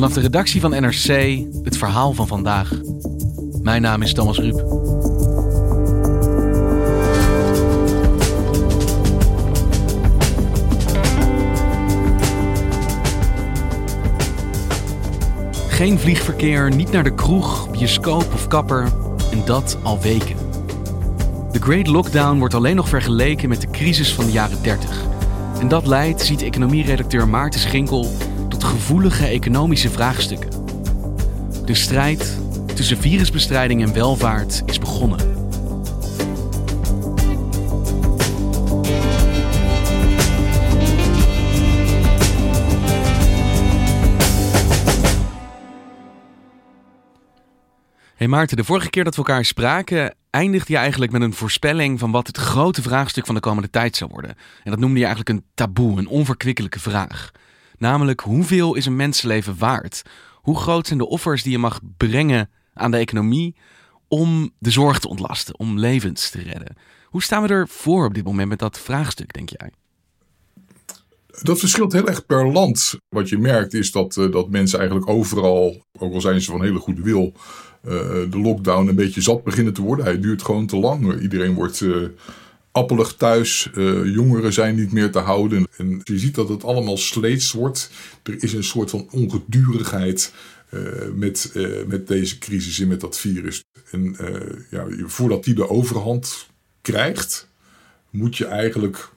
Vanaf de redactie van NRC het verhaal van vandaag. Mijn naam is Thomas Ruip. Geen vliegverkeer, niet naar de kroeg, bioscoop of kapper. En dat al weken. De Great Lockdown wordt alleen nog vergeleken met de crisis van de jaren 30. En dat leidt, ziet economieredacteur Maarten Schinkel, gevoelige economische vraagstukken. De strijd tussen virusbestrijding en welvaart is begonnen. Hey Maarten, de vorige keer dat we elkaar spraken, eindigde je eigenlijk met een voorspelling van wat het grote vraagstuk van de komende tijd zou worden. En dat noemde je eigenlijk een taboe, een onverkwikkelijke vraag. Namelijk, hoeveel is een mensenleven waard? Hoe groot zijn de offers die je mag brengen aan de economie om de zorg te ontlasten, om levens te redden? Hoe staan we er voor op dit moment met dat vraagstuk, denk jij? Dat verschilt heel erg per land. Wat je merkt is dat, uh, dat mensen eigenlijk overal, ook al zijn ze van hele goede wil, uh, de lockdown een beetje zat beginnen te worden. Hij duurt gewoon te lang. Iedereen wordt uh, appelig thuis. jongeren zijn niet meer te houden. En je ziet dat het allemaal sleets wordt. Er is een soort van ongedurigheid met, met deze crisis en met dat virus. En ja, voordat die de overhand krijgt, moet je eigenlijk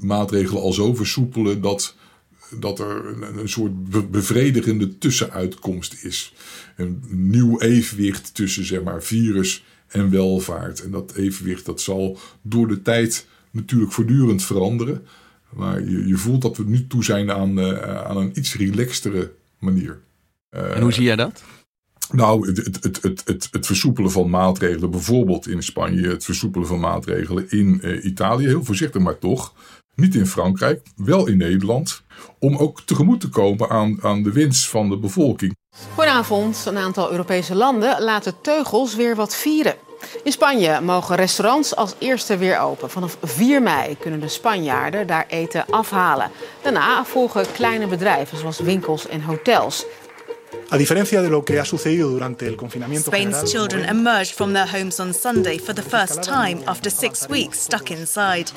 maatregelen al zo versoepelen dat, dat er een, een soort bevredigende tussenuitkomst is. Een nieuw evenwicht tussen zeg maar, virus en welvaart. En dat evenwicht dat zal door de tijd natuurlijk voortdurend veranderen. Maar je, je voelt dat we nu toe zijn aan, uh, aan een iets relaxtere manier. Uh, en hoe zie jij dat? Nou, het, het, het, het, het, versoepelen van maatregelen, bijvoorbeeld in Spanje, het versoepelen van maatregelen in uh, Italië, heel voorzichtig maar toch. Niet in Frankrijk, wel in Nederland. Om ook tegemoet te komen aan, aan de wens van de bevolking. Goedenavond. Een aantal Europese landen laten teugels weer wat vieren. In Spanje mogen restaurants als eerste weer open. Vanaf 4 mei kunnen de Spanjaarden daar eten afhalen. Daarna volgen kleine bedrijven zoals winkels en hotels. A diferencia de lo que ha sucedido durante el confinamiento Spain's general, children emerged from their homes on Sunday for the first time after six weeks stuck inside.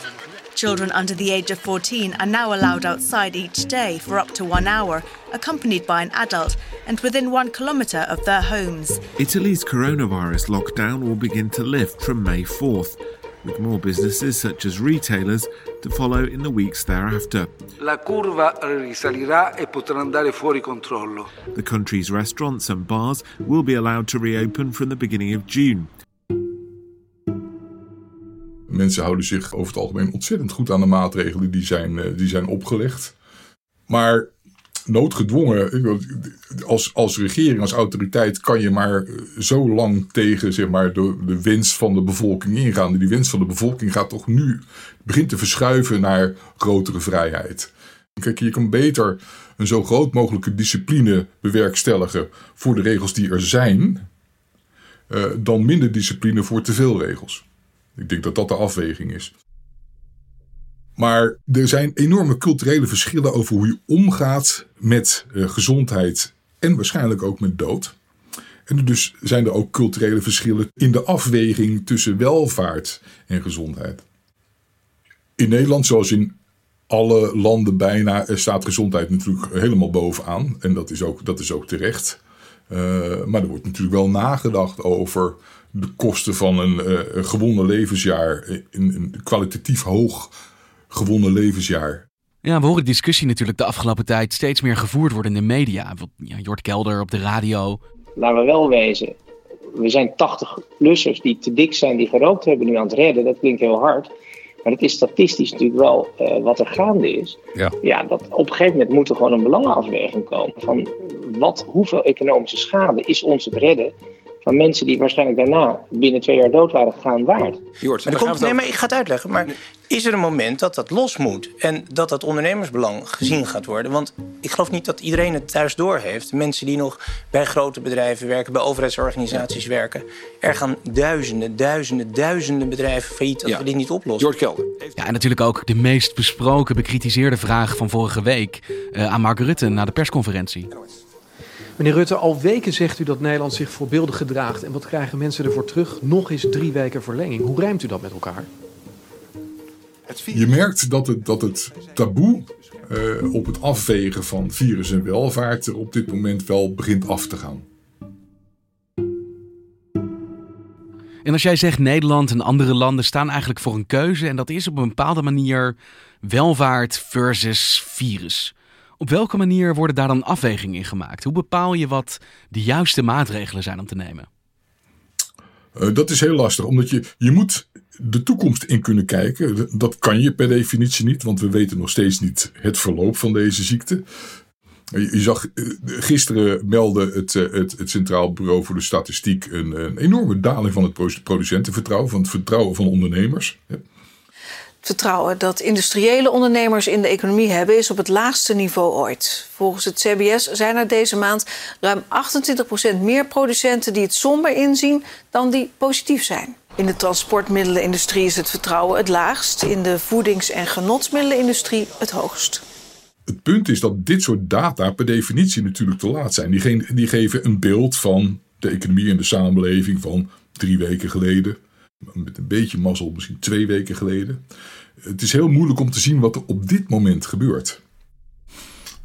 Children under the age of 14 are now allowed outside each day for up to one hour, accompanied by an adult and within one kilometre of their homes. Italy's coronavirus lockdown will begin to lift from May 4th, with more businesses such as retailers to follow in the weeks thereafter. La curva risalirà e potrà andare fuori controllo. The country's restaurants and bars will be allowed to reopen from the beginning of June. Mensen houden zich over het algemeen ontzettend goed aan de maatregelen die zijn, die zijn opgelegd. Maar noodgedwongen, als, als regering, als autoriteit, kan je maar zo lang tegen zeg maar, de, de wens van de bevolking ingaan. Die wens van de bevolking gaat toch nu, begint te verschuiven naar grotere vrijheid. Kijk, je kan beter een zo groot mogelijke discipline bewerkstelligen voor de regels die er zijn, uh, dan minder discipline voor te veel regels. Ik denk dat dat de afweging is. Maar er zijn enorme culturele verschillen over hoe je omgaat met uh, gezondheid en waarschijnlijk ook met dood. En dus zijn er ook culturele verschillen in de afweging tussen welvaart en gezondheid. In Nederland, zoals in alle landen bijna, staat gezondheid natuurlijk helemaal bovenaan. En dat is ook, dat is ook terecht. Uh, maar er wordt natuurlijk wel nagedacht over de kosten van een, uh, een gewonnen levensjaar. Een, een kwalitatief hoog gewonnen levensjaar. Ja, we horen discussie natuurlijk de afgelopen tijd steeds meer gevoerd worden in de media. Ja, Jort Kelder op de radio. Laten we wel wezen, we zijn 80-plussers die te dik zijn, die gerookt hebben, nu aan het redden. Dat klinkt heel hard. Maar het is statistisch natuurlijk wel uh, wat er gaande is. Ja. ja, dat op een gegeven moment moet er gewoon een belangenafweging komen. Van wat, hoeveel economische schade is ons het redden van mensen die waarschijnlijk daarna binnen twee jaar dood waren gegaan waard. Jort, maar komt, nee, maar ik ga het uitleggen. Maar is er een moment dat dat los moet en dat dat ondernemersbelang gezien gaat worden? Want ik geloof niet dat iedereen het thuis doorheeft. Mensen die nog bij grote bedrijven werken, bij overheidsorganisaties werken. Er gaan duizenden, duizenden, duizenden bedrijven failliet als we dit niet oplossen. Jort Kelder. Ja, en natuurlijk ook de meest besproken, bekritiseerde vraag van vorige week uh, aan Mark Rutte na de persconferentie. Meneer Rutte, al weken zegt u dat Nederland zich voorbeeldig gedraagt. En wat krijgen mensen ervoor terug? Nog eens drie weken verlenging. Hoe rijmt u dat met elkaar? Je merkt dat het, dat het taboe uh, op het afwegen van virus en welvaart er op dit moment wel begint af te gaan. En als jij zegt Nederland en andere landen staan eigenlijk voor een keuze en dat is op een bepaalde manier welvaart versus virus. Op welke manier worden daar dan afwegingen in gemaakt? Hoe bepaal je wat de juiste maatregelen zijn om te nemen? Uh, dat is heel lastig, omdat je, je moet de toekomst in kunnen kijken. Dat kan je per definitie niet, want we weten nog steeds niet het verloop van deze ziekte. Je zag eh, gisteren eh, het, het Centraal Bureau voor de Statistiek een, een enorme daling van het producentenvertrouwen, van het vertrouwen van ondernemers vertrouwen dat industriële ondernemers in de economie hebben is op het laagste niveau ooit. Volgens het CBS zijn er deze maand ruim 28% meer producenten die het somber inzien dan die positief zijn. In de transportmiddelenindustrie is het vertrouwen het laagst, in de voedings- en genotsmiddelenindustrie het hoogst. Het punt is dat dit soort data per definitie natuurlijk te laat zijn. Die, die geven een beeld van de economie en de samenleving van drie weken geleden, met een beetje mazzel misschien twee weken geleden. Het is heel moeilijk om te zien wat er op dit moment gebeurt.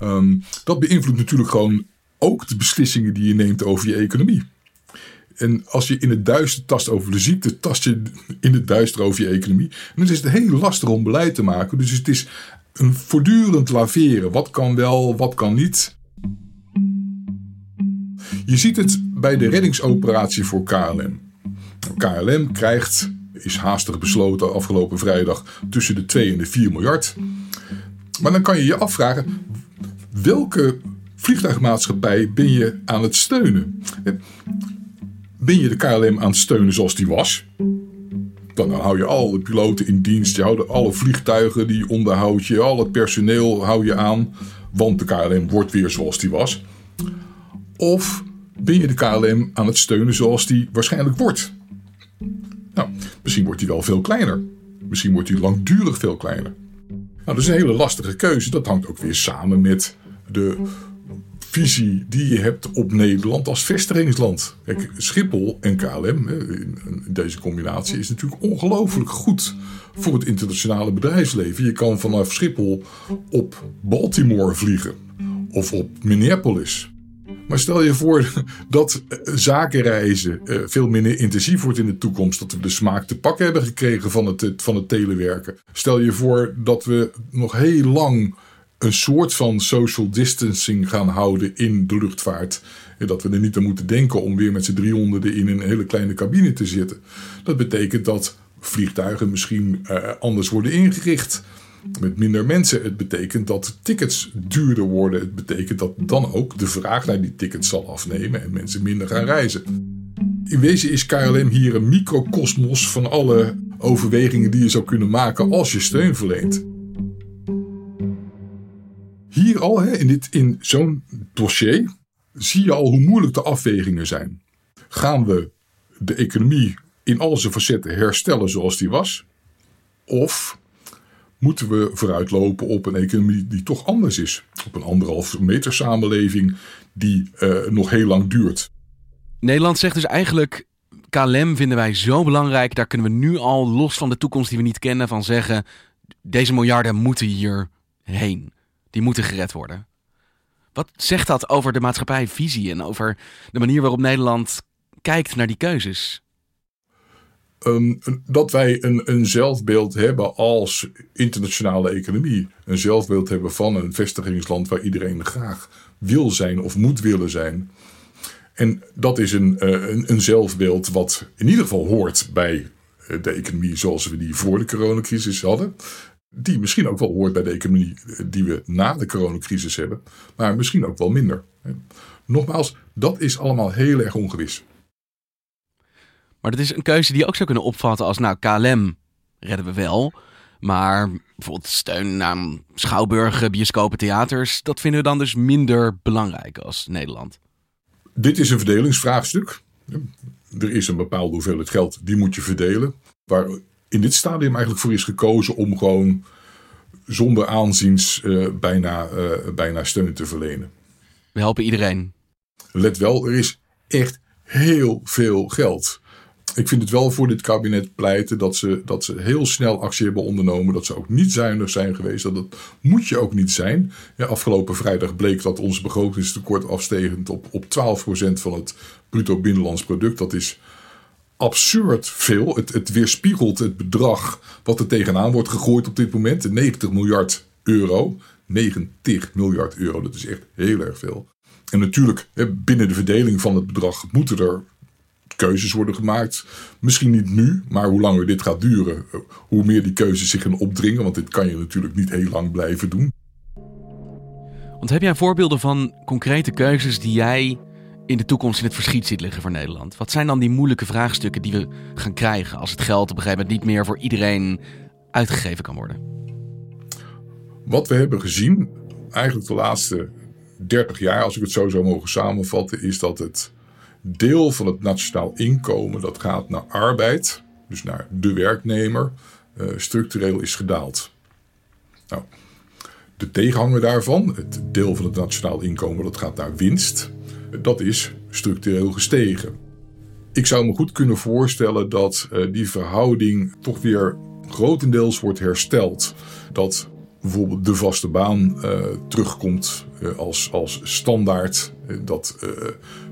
Um, dat beïnvloedt natuurlijk gewoon ook de beslissingen die je neemt over je economie. En als je in het duister tast over de ziekte, tast je in het duister over je economie. En dan is het heel lastig om beleid te maken. Dus het is een voortdurend laveren. Wat kan wel, wat kan niet. Je ziet het bij de reddingsoperatie voor KLM. KLM krijgt, is haastig besloten afgelopen vrijdag, tussen de 2 en de 4 miljard. Maar dan kan je je afvragen, welke vliegtuigmaatschappij ben je aan het steunen? Ben je de KLM aan het steunen zoals die was? Dan hou je alle piloten in dienst, je houdt alle vliegtuigen die onderhoud je, al het personeel hou je aan, want de KLM wordt weer zoals die was. Of ben je de KLM aan het steunen zoals die waarschijnlijk wordt? Nou, misschien wordt die wel veel kleiner. Misschien wordt die langdurig veel kleiner. Nou, dat is een hele lastige keuze. Dat hangt ook weer samen met de visie die je hebt op Nederland als vestigingsland. Kijk, Schiphol en KLM, deze combinatie, is natuurlijk ongelooflijk goed voor het internationale bedrijfsleven. Je kan vanaf Schiphol op Baltimore vliegen of op Minneapolis. Maar stel je voor dat eh, zakenreizen eh, veel minder intensief wordt in de toekomst. Dat we de smaak te pakken hebben gekregen van het, van het telewerken. Stel je voor dat we nog heel lang een soort van social distancing gaan houden in de luchtvaart. En dat we er niet aan moeten denken om weer met z'n driehonderden in een hele kleine cabine te zitten. Dat betekent dat vliegtuigen misschien uh, anders worden ingericht met minder mensen. Het betekent dat tickets duurder worden. Het betekent dat dan ook de vraag naar die tickets zal afnemen en mensen minder gaan reizen. In wezen is KLM hier een microcosmos van alle overwegingen die je zou kunnen maken als je steun verleent. Hier al, hè, in, dit, in zo'n dossier, zie je al hoe moeilijk de afwegingen zijn. Gaan we de economie in al zijn facetten herstellen zoals die was? Of moeten we vooruitlopen op een economie die toch anders is. Op een anderhalve meter samenleving die uh, nog heel lang duurt. Nederland zegt dus eigenlijk, KLM vinden wij zo belangrijk, daar kunnen we nu al los van de toekomst die we niet kennen van zeggen, deze miljarden moeten hier heen. Die moeten gered worden. Wat zegt dat over de maatschappijvisie en over de manier waarop Nederland kijkt naar die keuzes? Um, dat wij een, een zelfbeeld hebben als internationale economie. Een zelfbeeld hebben van een vestigingsland waar iedereen graag wil zijn of moet willen zijn. En dat is een, uh, een, een, zelfbeeld wat in ieder geval hoort bij de economie zoals we die voor de coronacrisis hadden. Die misschien ook wel hoort bij de economie die we na de coronacrisis hebben. Maar misschien ook wel minder. Nogmaals, dat is allemaal heel erg ongewis. Maar dat is een keuze die je ook zou kunnen opvatten als, nou, KLM redden we wel. Maar bijvoorbeeld steun aan schouwburgen, bioscopen, theaters, dat vinden we dan dus minder belangrijk als Nederland. Dit is een verdelingsvraagstuk. Er is een bepaalde hoeveelheid geld, die moet je verdelen. Waar in dit stadium eigenlijk voor is gekozen om gewoon zonder aanziens uh, bijna, uh, bijna steun te verlenen. We helpen iedereen. Let wel, er is echt heel veel geld ik vind het wel voor dit kabinet pleiten dat ze, dat ze heel snel actie hebben ondernomen. Dat ze ook niet zuinig zijn geweest. Dat, dat moet je ook niet zijn. Ja, afgelopen vrijdag bleek dat ons begrotingstekort afstegend op, op 12% van het bruto binnenlands product. Dat is absurd veel. Het, het weerspiegelt het bedrag wat er tegenaan wordt gegooid op dit moment. 90 miljard euro. 90 miljard euro, dat is echt heel erg veel. En natuurlijk, binnen de verdeling van het bedrag moeten er keuzes worden gemaakt. Misschien niet nu, maar hoe langer dit gaat duren, hoe meer die keuzes zich gaan opdringen. Want dit kan je natuurlijk niet heel lang blijven doen. Want heb jij voorbeelden van concrete keuzes die jij in de toekomst in het verschiet ziet liggen voor Nederland? Wat zijn dan die moeilijke vraagstukken die we gaan krijgen als het geld op een gegeven moment niet meer voor iedereen uitgegeven kan worden? Wat we hebben gezien, eigenlijk de laatste 30 jaar, als ik het zo zou mogen samenvatten, is dat het deel van het nationaal inkomen dat gaat naar arbeid, dus naar de werknemer, uh, structureel is gedaald. Nou, de tegenhanger daarvan, het deel van het nationaal inkomen dat gaat naar winst, dat is structureel gestegen. Ik zou me goed kunnen voorstellen dat uh, die verhouding toch weer grotendeels wordt hersteld. Dat bijvoorbeeld de vaste baan uh, terugkomt als, als standaard. dat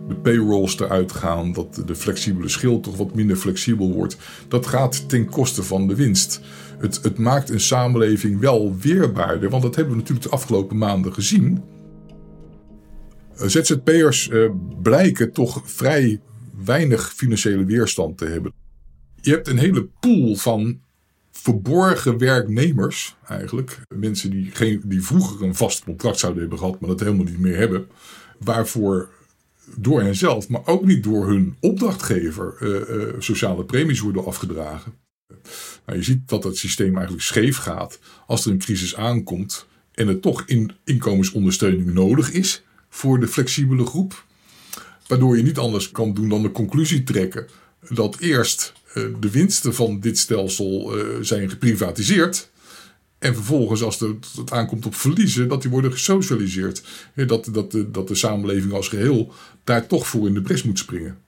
de payrolls eruit gaan, dat de flexibele schil toch wat minder flexibel wordt. Dat gaat ten koste van de winst. Het, het maakt een samenleving wel weerbaarder, want dat hebben we natuurlijk de afgelopen maanden gezien. ZZP'ers blijken toch vrij weinig financiële weerstand te hebben. Je hebt een hele pool van verborgen werknemers eigenlijk. Mensen die, geen, die vroeger een vast contract zouden hebben gehad, maar dat helemaal niet meer hebben. Waarvoor door henzelf, maar ook niet door hun opdrachtgever uh, uh, sociale premies worden afgedragen. Nou, je ziet dat het systeem eigenlijk scheef gaat als er een crisis aankomt en er toch in inkomensondersteuning nodig is voor de flexibele groep. Waardoor je niet anders kan doen dan de conclusie trekken dat eerst de winsten van dit stelsel zijn geprivatiseerd en vervolgens, als het aankomt op verliezen, dat die worden gesocialiseerd. Dat, dat, dat de samenleving als geheel daar toch voor in de bres moet springen.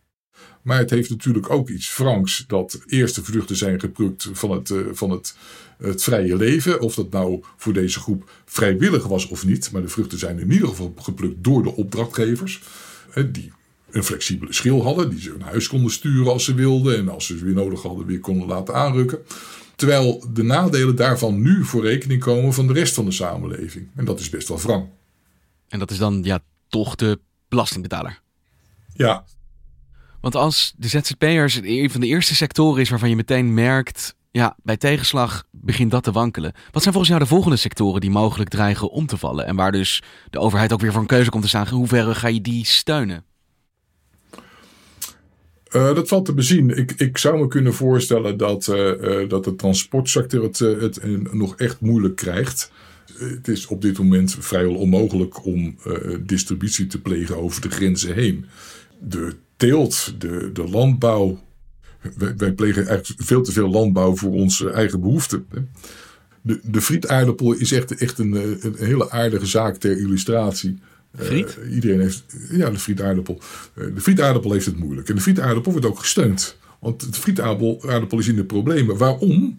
Maar het heeft natuurlijk ook iets Franks dat eerste vruchten zijn geplukt van het, uh, van het, het vrije leven. Of dat nou voor deze groep vrijwillig was of niet. Maar de vruchten zijn in ieder geval geplukt door de opdrachtgevers. die een flexibele schil hadden. Die ze hun huis konden sturen als ze wilden. En als ze ze weer nodig hadden weer konden laten aanrukken. Terwijl de nadelen daarvan nu voor rekening komen van de rest van de samenleving. En dat is best wel wrang. En dat is dan ja, toch de belastingbetaler. Ja. Want als de ZZP'ers een van de eerste sectoren is waarvan je meteen merkt, ja, bij tegenslag begint dat te wankelen. Wat zijn volgens jou de volgende sectoren die mogelijk dreigen om te vallen? En waar dus de overheid ook weer voor een keuze komt te staan. Hoe ver ga je die steunen? Uh, dat valt te bezien. Ik, ik zou me kunnen voorstellen dat, uh, uh, dat de transportsector het, het nog echt moeilijk krijgt. Het is op dit moment vrijwel onmogelijk om distributie te plegen over de grenzen heen. De teelt, de, de landbouw. Wij, wij plegen eigenlijk veel te veel landbouw voor onze eigen behoeften. De, de frietaardappel is echt, echt een, een hele aardige zaak ter illustratie. Friet? Uh, iedereen heeft, ja, de frietaardappel. Uh, de frietaardappel heeft het moeilijk. En de frietaardappel wordt ook gesteund. Want de frietaardappel is in de problemen. Waarom?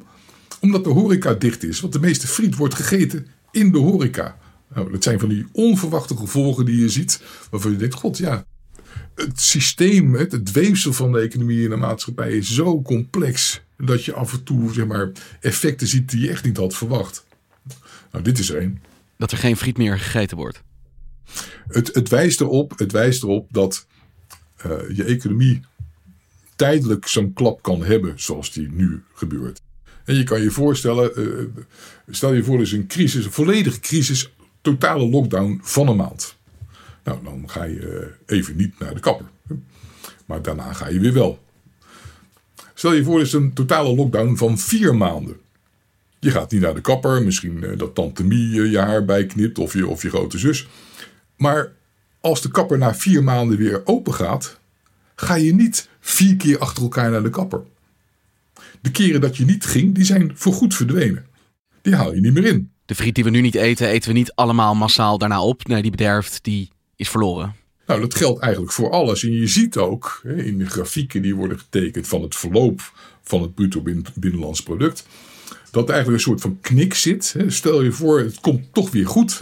Omdat de horeca dicht is. Want de meeste friet wordt gegeten in de horeca. Nou, dat zijn van die onverwachte gevolgen die je ziet. Waarvan je denkt, god ja, het systeem, het, het weefsel van de economie en de maatschappij is zo complex. Dat je af en toe zeg maar, effecten ziet die je echt niet had verwacht. Nou, dit is er één. Dat er geen friet meer gegeten wordt. Het, het, wijst, erop, het wijst erop dat uh, je economie tijdelijk zo'n klap kan hebben zoals die nu gebeurt. En je kan je voorstellen, uh, stel je voor is een crisis, een volledige crisis, totale lockdown van een maand. Nou, dan ga je even niet naar de kapper. Maar daarna ga je weer wel. Stel je voor is een totale lockdown van vier maanden. Je gaat niet naar de kapper, misschien dat tante Mie je haar bijknipt of je, of je grote zus. Maar als de kapper na vier maanden weer open gaat, ga je niet vier keer achter elkaar naar de kapper. De keren dat je niet ging, die zijn voorgoed verdwenen. Die haal je niet meer in. De friet die we nu niet eten, eten we niet allemaal massaal daarna op. Nee, die bederft, die is verloren. Nou, dat geldt eigenlijk voor alles. En je ziet ook in de grafieken die worden getekend van het verloop van het bruto binnenlands product, dat er eigenlijk een soort van knik zit. Stel je voor, het komt toch weer goed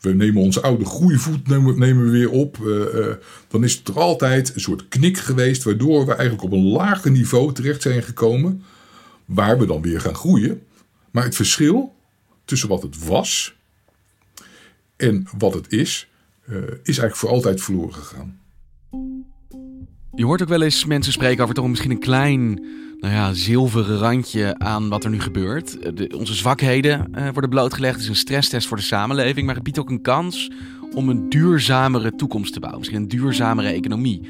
we nemen onze oude groeivoet nemen, nemen we weer op. Uh, uh, dan is er altijd een soort knik geweest, waardoor we eigenlijk op een lager niveau terecht zijn gekomen, waar we dan weer gaan groeien. Maar het verschil tussen wat het was en wat het is, uh, is eigenlijk voor altijd verloren gegaan. Je hoort ook wel eens mensen spreken over toch misschien een klein nou ja, zilveren randje aan wat er nu gebeurt. De, onze zwakheden uh, worden blootgelegd. Het is een stresstest voor de samenleving. Maar het biedt ook een kans om een duurzamere toekomst te bouwen. Misschien een duurzamere economie.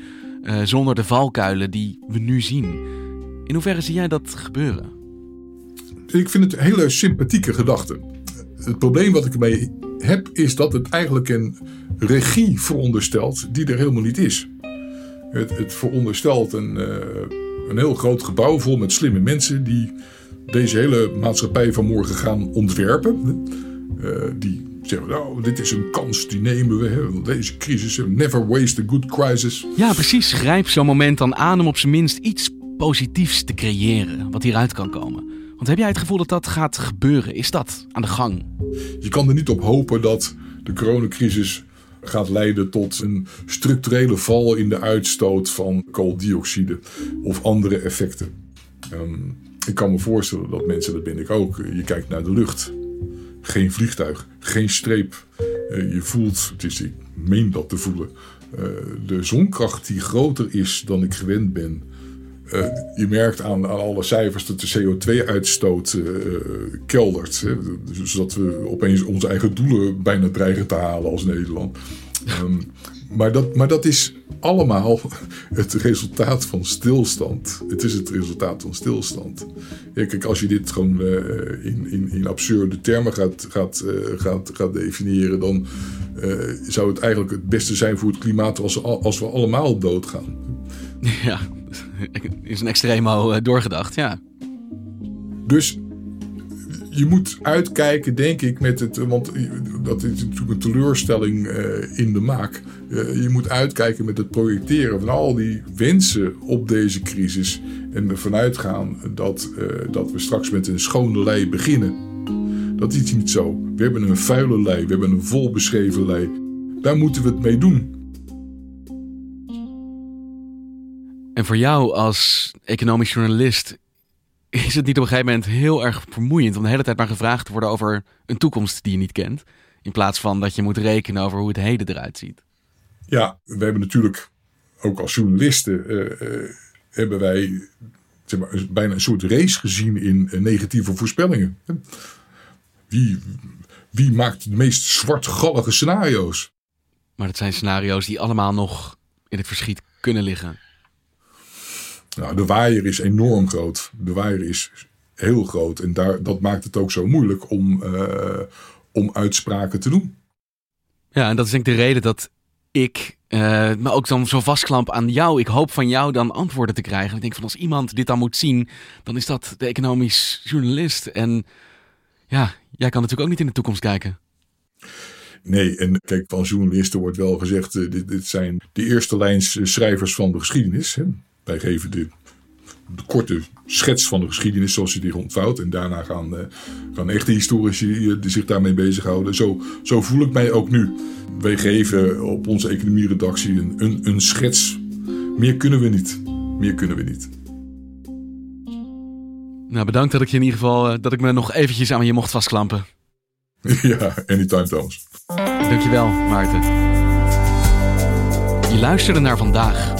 Uh, zonder de valkuilen die we nu zien. In hoeverre zie jij dat gebeuren? Ik vind het een hele sympathieke gedachte. Het probleem wat ik ermee heb is dat het eigenlijk een regie veronderstelt die er helemaal niet is. Het, het veronderstelt een, een heel groot gebouw vol met slimme mensen die deze hele maatschappij van morgen gaan ontwerpen. Uh, die zeggen, nou, dit is een kans, die nemen we. Deze crisis, never waste a good crisis. Ja, precies. Grijp zo'n moment dan aan om op zijn minst iets positiefs te creëren. Wat hieruit kan komen. Want heb jij het gevoel dat dat gaat gebeuren? Is dat aan de gang? Je kan er niet op hopen dat de coronacrisis gaat leiden tot een structurele val in de uitstoot van kooldioxide of andere effecten. Um, ik kan me voorstellen dat mensen, dat ben ik ook, je kijkt naar de lucht. Geen vliegtuig, geen streep. Uh, je voelt, het is, ik meen dat te voelen, uh, de zonkracht die groter is dan ik gewend ben. Uh, je merkt aan, aan, alle cijfers dat de CO2-uitstoot uh, keldert. Hè, zodat we opeens onze eigen doelen bijna dreigen te halen als Nederland. Um, maar, dat, maar dat is allemaal het resultaat van stilstand. Het is het resultaat van stilstand. Kijk, als je dit gewoon in, in, in absurde termen gaat, gaat, gaat, gaat definiëren, dan zou het eigenlijk het beste zijn voor het klimaat als, als we allemaal doodgaan. Ja, is een extremo doorgedacht, ja. Dus je moet uitkijken, denk ik, met het. Want dat is natuurlijk een teleurstelling uh, in de maak. Uh, je moet uitkijken met het projecteren van al die wensen op deze crisis. En ervan uitgaan dat, dat we straks met een schone lei beginnen. Dat is niet zo. We hebben een vuile lei, we hebben een volbeschreven lei. Daar moeten we het mee doen. En voor jou als economisch journalist is het niet op een gegeven moment heel erg vermoeiend om de hele tijd maar gevraagd te worden over een toekomst die je niet kent? In plaats van dat je moet rekenen over hoe het heden eruit ziet. Ja, we hebben natuurlijk ook als journalisten uh, uh, hebben wij zeg maar, bijna een soort race gezien in uh, negatieve voorspellingen. Wie, wie maakt de meest zwartgallige scenario's? Maar dat zijn scenario's die allemaal nog in het verschiet kunnen liggen. Nou, de waaier is enorm groot. De waaier is heel groot. En daar, dat maakt het ook zo moeilijk om, uh, om uitspraken te doen. Ja, en dat is denk ik de reden dat ik uh, me ook dan zo vastklamp aan jou. Ik hoop van jou dan antwoorden te krijgen. Ik denk van als iemand dit dan moet zien, dan is dat de economisch journalist. En ja, jij kan natuurlijk ook niet in de toekomst kijken. Nee, en kijk, van journalisten wordt wel gezegd, uh, dit, dit, zijn de eerste lijns schrijvers van de geschiedenis. Hè? Wij geven de, de, korte schets van de geschiedenis zoals je die ontvouwt. En daarna gaan, uh, gaan echte historici zich daarmee bezighouden. Zo, zo voel ik mij ook nu. Wij geven op onze economieredactie een, een, een schets. Meer kunnen we niet. Meer kunnen we niet. Nou, bedankt dat ik je in ieder geval uh, dat ik me nog eventjes aan je mocht vastklampen. ja, anytime Thomas. Dankjewel, Maarten. Je luisterde naar vandaag